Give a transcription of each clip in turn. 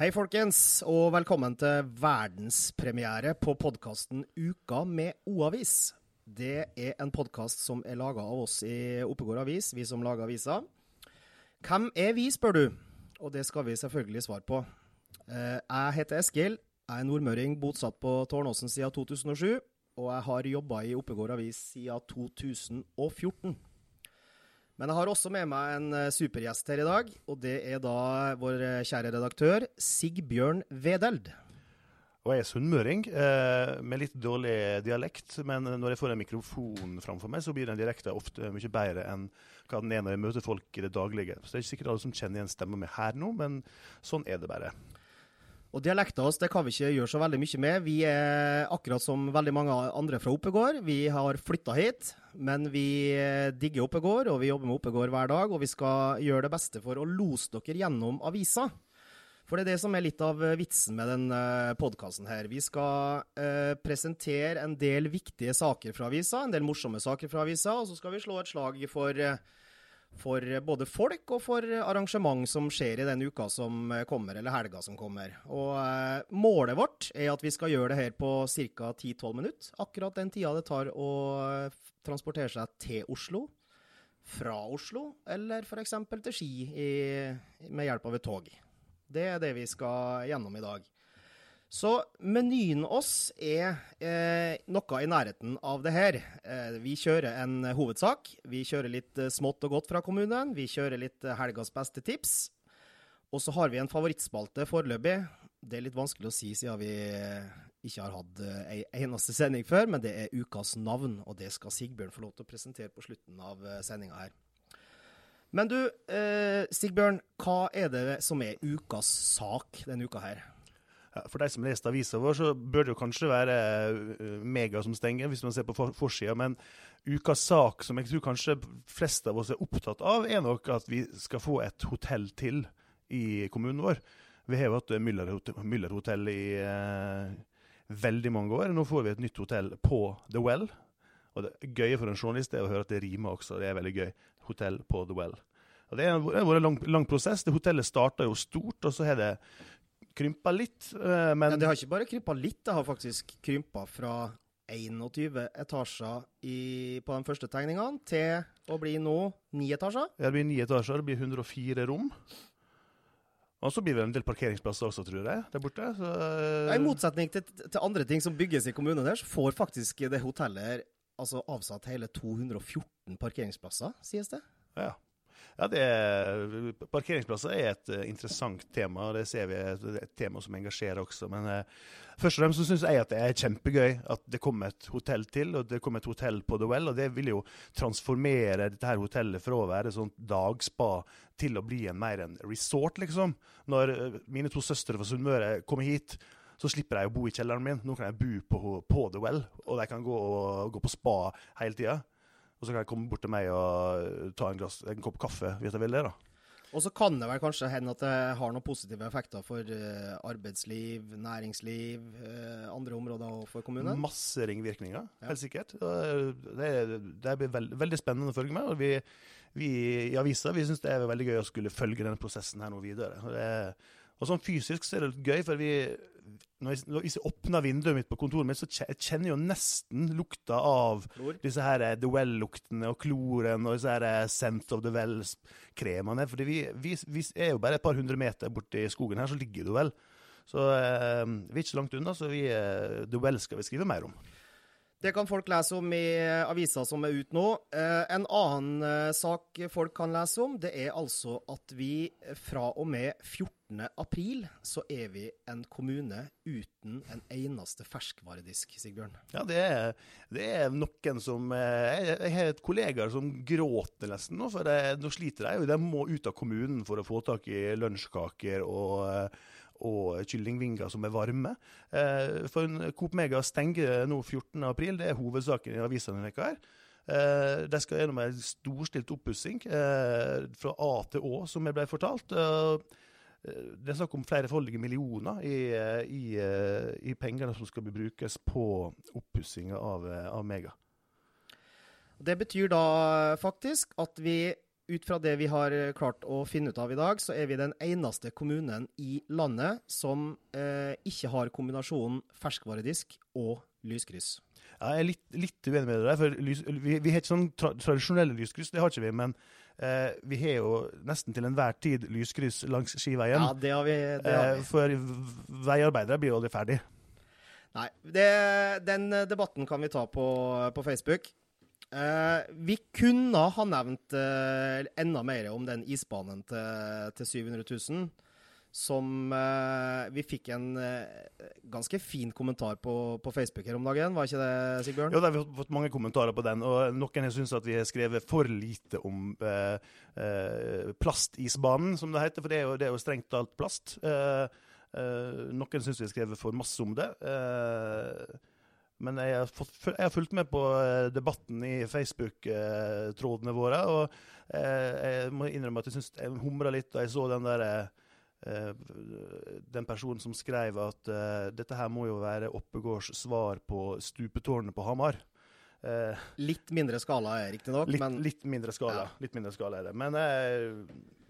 Hei, folkens, og velkommen til verdenspremiere på podkasten Uka med O-avis. Det er en podkast som er laga av oss i Oppegård Avis, vi som lager avisa. Hvem er vi, spør du? Og det skal vi selvfølgelig svare på. Eh, Jeg heter Eskil. Jeg er nordmøring, bosatt på Tårnåsen siden 2007. Og jeg har jobba i Oppegård Avis siden 2014. Men jeg har også med meg en eh, supergjest her i dag, og det er da vår eh, kjære redaktør Sigbjørn Vedeld. Og jeg er sunnmøring, eh, med litt dårlig dialekt. Men når jeg får en mikrofon framfor meg, så blir den direkte ofte mye bedre enn hva den er når jeg møter folk i det daglige. Så det er ikke sikkert alle som kjenner igjen stemmen min her nå, men sånn er det bare. Og dialekta oss, det kan vi ikke gjøre så veldig mye med. Vi er akkurat som veldig mange andre fra Oppegård. Vi har flytta hit, men vi eh, digger Oppegård, og vi jobber med Oppegård hver dag. Og vi skal gjøre det beste for å lose dere gjennom avisa. For det er det som er litt av eh, vitsen med den podkasten her. Vi skal eh, presentere en del viktige saker fra avisa, en del morsomme saker fra avisa, og så skal vi slå et slag for eh, for både folk og for arrangement som skjer i den uka som kommer, eller helga som kommer. Og eh, Målet vårt er at vi skal gjøre det her på ca. 10-12 minutter. Akkurat den tida det tar å eh, transportere seg til Oslo, fra Oslo, eller f.eks. til Ski i, med hjelp av et tog. Det er det vi skal gjennom i dag. Så menyen oss er eh, noe i nærheten av det her. Eh, vi kjører en hovedsak. Vi kjører litt eh, smått og godt fra kommunen. Vi kjører litt eh, helgas beste tips. Og så har vi en favorittspalte foreløpig. Det er litt vanskelig å si siden vi eh, ikke har hatt ei eneste sending før, men det er ukas navn, og det skal Sigbjørn få lov til å presentere på slutten av sendinga her. Men du, eh, Sigbjørn, hva er det som er ukas sak denne uka her? For de som leser avisa vår, så bør det jo kanskje være uh, Mega som stenger, hvis man ser på for forsida. Men ukas sak som jeg tror kanskje flest av oss er opptatt av, er nok at vi skal få et hotell til i kommunen vår. Vi har jo hatt Müller hotell, Müller hotell i eh, veldig mange år. Nå får vi et nytt hotell på The Well. Og det gøye for en journalist er å høre at det rimer også. Det er veldig gøy. Hotell på The Well. Og Det har vært en lang, lang prosess. Det Hotellet starta jo stort, og så har det krympa litt. Uh, men ja, Det har ikke bare krympa litt, det har faktisk krympa fra 21 etasjer i, på de første tegningene til å bli nå ni etasjer. Ja, det blir ni etasjer, det blir 104 rom. Og så blir det en del parkeringsplasser også, tror jeg, der borte. Så, ja, I motsetning til, til, andre ting som bygges i kommunen der, så får faktisk det hotellet altså avsatt hele 214 parkeringsplasser, sies det. Ja. Ja, er, Parkeringsplasser er et uh, interessant tema, og det ser vi er et, tema som engasjerer også. Men uh, først og fremst så syns jeg at det er kjempegøy at det kommer et hotell til, og det kommer et hotell på The Well. Og det vil jo transformere dette her hotellet fra å være sånn dagspa til å bli en mer en resort, liksom. Når uh, mine to søstre fra Sunnmøre kommer hit, så slipper jeg å bo i kjelleren min. Nå kan jeg bo på, på The Well, og de kan gå, og, gå på spa hele tida. Og så kan jeg komme bort til meg og ta en, glass, en kopp kaffe hvis jeg vil det. da. Og så kan det vel kanskje hende at det har noen positive effekter for uh, arbeidsliv, næringsliv, uh, andre områder for kommunen? Masse ringvirkninger, ja. helt sikkert. Det, det blir veld, veldig spennende å følge med. og Vi, vi i avisa vi syns det er veldig gøy å skulle følge denne prosessen her nå videre. Og, det, og sånn fysisk så er det litt gøy, for vi når jeg, hvis jeg åpner vinduet mitt på kontoret mitt, så kjenner jeg jo nesten lukta av Klor. disse her eh, The Well-luktene og kloren og disse her eh, Scent of the Well-kremene. For vi, vi, vi, er jo bare et par hundre meter borti skogen her, så ligger The Well. Så eh, vi er ikke langt unna, så vi, eh, The Well skal vi skrive mer om. Det kan folk lese om i avisa som er ute nå. Eh, en annen eh, sak folk kan lese om, det er altså at vi fra og med 14. april så er vi en kommune uten en eneste ferskvaredisk, Sigbjørn. Ja, det er, det er noen som eh, Jeg har et kollegaer som gråter nesten nå, for det, nå sliter de. De må ut av kommunen for å få tak i lunsjkaker og og kyllingvinger som er varme. Eh, for Coop Mega stenger nå 14.4, det er hovedsaken i avisa denne uka her. Eh, de skal gjennom en storstilt oppussing uh, fra A til Å, som jeg ble fortalt. Det er snakk om flerefoldige millioner i, i, i pengene som skal brukes på oppussinga av, av Mega. Det betyr da faktisk at vi ut fra det vi har eh, klart å finne ut av i dag, så er vi den eneste kommunen i landet som eh, ikke har kombinasjonen ferskvaredisk og lyskryss. Ja, jeg er litt, litt uenig med deg. for lys, vi, vi har ikke sånn tra tradisjonelle lyskryss, det har ikke vi. Men eh, vi har jo nesten til enhver tid lyskryss langs skiveien. Ja, det har vi. Det har vi. Eh, for veiarbeidere blir jo aldri ferdig. Nei, det, den debatten kan vi ta på, på Facebook. Eh, vi kunne ha nevnt eh, enda mer om den isbanen til, til 700 000 som eh, Vi fikk en eh, ganske fin kommentar på, på, Facebook her om dagen, var ikke det, Sigbjørn? Jo, vi har fått mange kommentarer på den. og Noen syns at vi har skrevet for lite om eh, eh, plastisbanen, som det heter. For det er jo, det er jo strengt talt plast. Eh, eh, noen syns vi har skrevet for masse om det. men jeg har, fått, jeg har, fulgt med på debatten i Facebook-trådene våre. Og jeg må innrømme at jeg syns jeg humra litt da jeg så den der Eh, den personen som skrev at uh, dette her må jo være Oppegårds svar på stupetårnet på Hamar. Uh, litt mindre skala riktignok, men Litt mindre skala, ja. litt mindre skala er det. Men uh,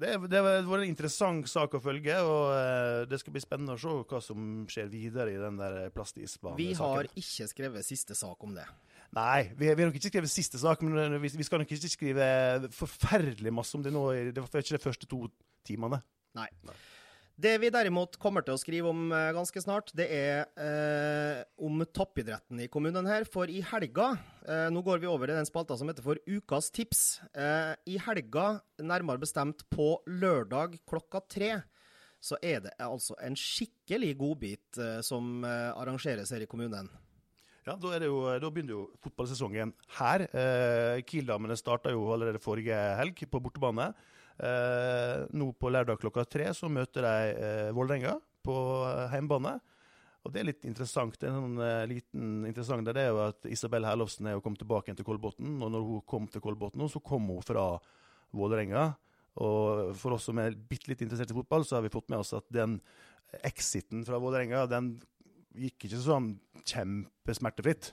det, har var en interessant sak å følge, og det skal bli spennende å se hva som skjer videre i den der plastisbanen. Vi har ikke skrevet siste sak om det. Nei, vi, vi, har nok ikke skrevet siste sak, men vi, vi, skal nok ikke skrive forferdelig masse om det nå. Det var ikke de første to timene. Nei. Nei. Det vi derimot kommer til å skrive om eh, ganske snart, det er eh, om toppidretten i kommunen her. For i helga eh, Nå går vi over i den spalta som heter for Ukas tips. Eh, I helga, nærmere bestemt på lørdag klokka tre, så er det altså en skikkelig godbit eh, som eh, arrangeres her i kommunen. Ja, Da, jo, da begynner jo fotballsesongen her. Eh, Kiel-damene starta jo allerede forrige helg på bortebane. Eh, nå på lørdag klokka tre så møter de eh, Vålerenga på heimbane. hjemmebane. Og det er litt interessant. Er en uh, liten interessant det er jo at Isabel Herlovsen er jo kommet tilbake til Kolbotn. Og når hun kom til Kolbotn, så kom hun fra Vålerenga. Og for oss som er bitte litt interessert i fotball, så har vi fått med oss at den exiten fra Vålerenga, den gikk ikke sånn kjempesmertefritt.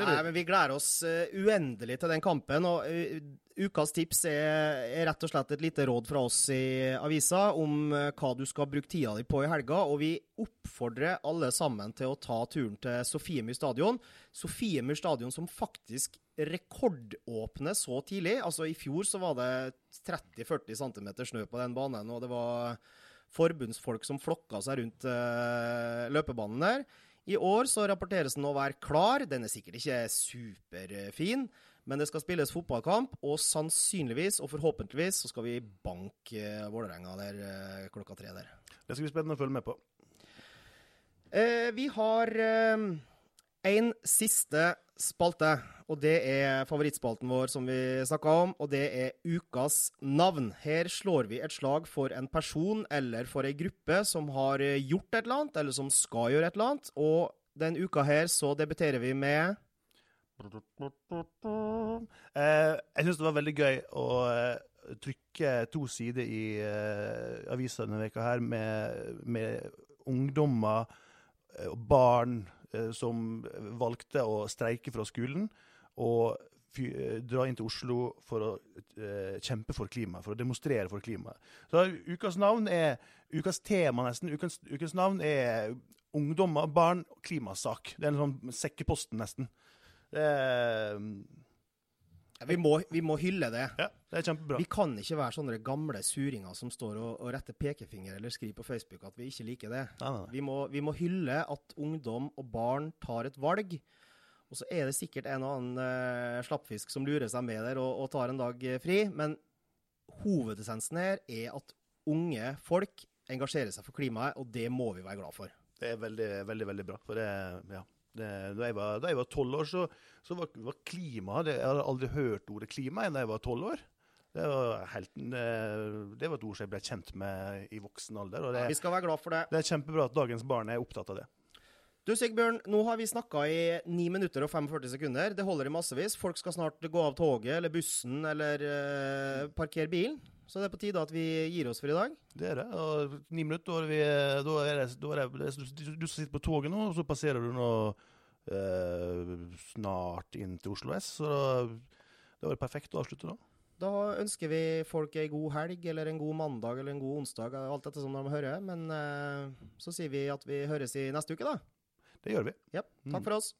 Nei, men Vi gleder oss uh, uendelig til den kampen. og uh, Ukas tips er, er, rett og slett et lite råd fra oss i avisa om uh, hva du skal bruke tida di på i helga. og Vi oppfordrer alle sammen til å ta turen til Sofiemyr stadion. Sofiemyr stadion som faktisk rekordåpner så tidlig. Altså I fjor så var det 30-40 cm snø på den banen, og det var forbundsfolk som flokka seg rundt løpebanen der. I år så rapporteres den å være klar. Den er sikkert ikke superfin, men det skal spilles fotballkamp, og sannsynligvis og forhåpentligvis så skal vi banke Vålerenga der eh, klokka tre der. Det skal bli spennende å følge med på. Eh, vi har eh, en siste spalte, og det er favorittspalten vår som vi snakka om, og det er ukas navn. Her slår vi et slag for en person eller for ei gruppe som har gjort et eller annet, eller som skal gjøre et eller annet. Og den uka her så debuterer vi med eh, Jeg syns det var veldig gøy å eh, trykke to sider i eh, avisa denne veka her med, med ungdommer og barn som valgte å streike fra skolen og eh, dra inn til Oslo for å uh, kjempe for klimaet, for å demonstrere for klimaet. Så Ukas navn er ukas tema, nesten. Ukens, ukas navn er ungdommer, barn, klimasak. Det er en sånn sekkeposten, nesten. Det er, vi må, vi må, hylle det. Ja, det er kjempebra. Vi kan ikke være sånne gamle suringer som står og, og retter pekefinger eller skriver på Facebook at vi ikke liker det. Nei, nei. Vi, må, vi, må, hylle at ungdom og barn tar et valg. Og så er det sikkert en og annen uh, slappfisk som lurer seg med der og, og tar en dag uh, fri. Men hovedessensen her er at unge folk engasjerer seg for klimaet, og det må vi være glad for. Det er veldig, veldig, veldig bra. For det, ja. Det, da jeg var tolv år, så, så var, var, klima det, Jeg hadde aldri hørt ordet klima da jeg var tolv år. Det var, helt, det, det var, et ord som jeg ble kjent med i voksen alder. Det, vi skal være glad for det. Det er kjempebra at dagens barn er opptatt av det. Du Sigbjørn, nå har vi snakka i 9 minutter og 45 sekunder. Det holder i massevis. Folk skal snart gå av toget eller bussen eller uh, parkere bilen. Så det er på tide at vi gir oss for i dag. Det er det. Og ni minutter, er, vi, da er, det, da er det, Du, du sitter på toget nå, og så passerer du nå eh, snart inn til Oslo S. Så da, da var det perfekt å avslutte nå. Da ønsker vi folk ei god helg, eller en god mandag eller en god onsdag, alt dette som de hører. Men eh, så sier vi at vi høres i neste uke, da. Det gjør vi. Ja, takk for oss.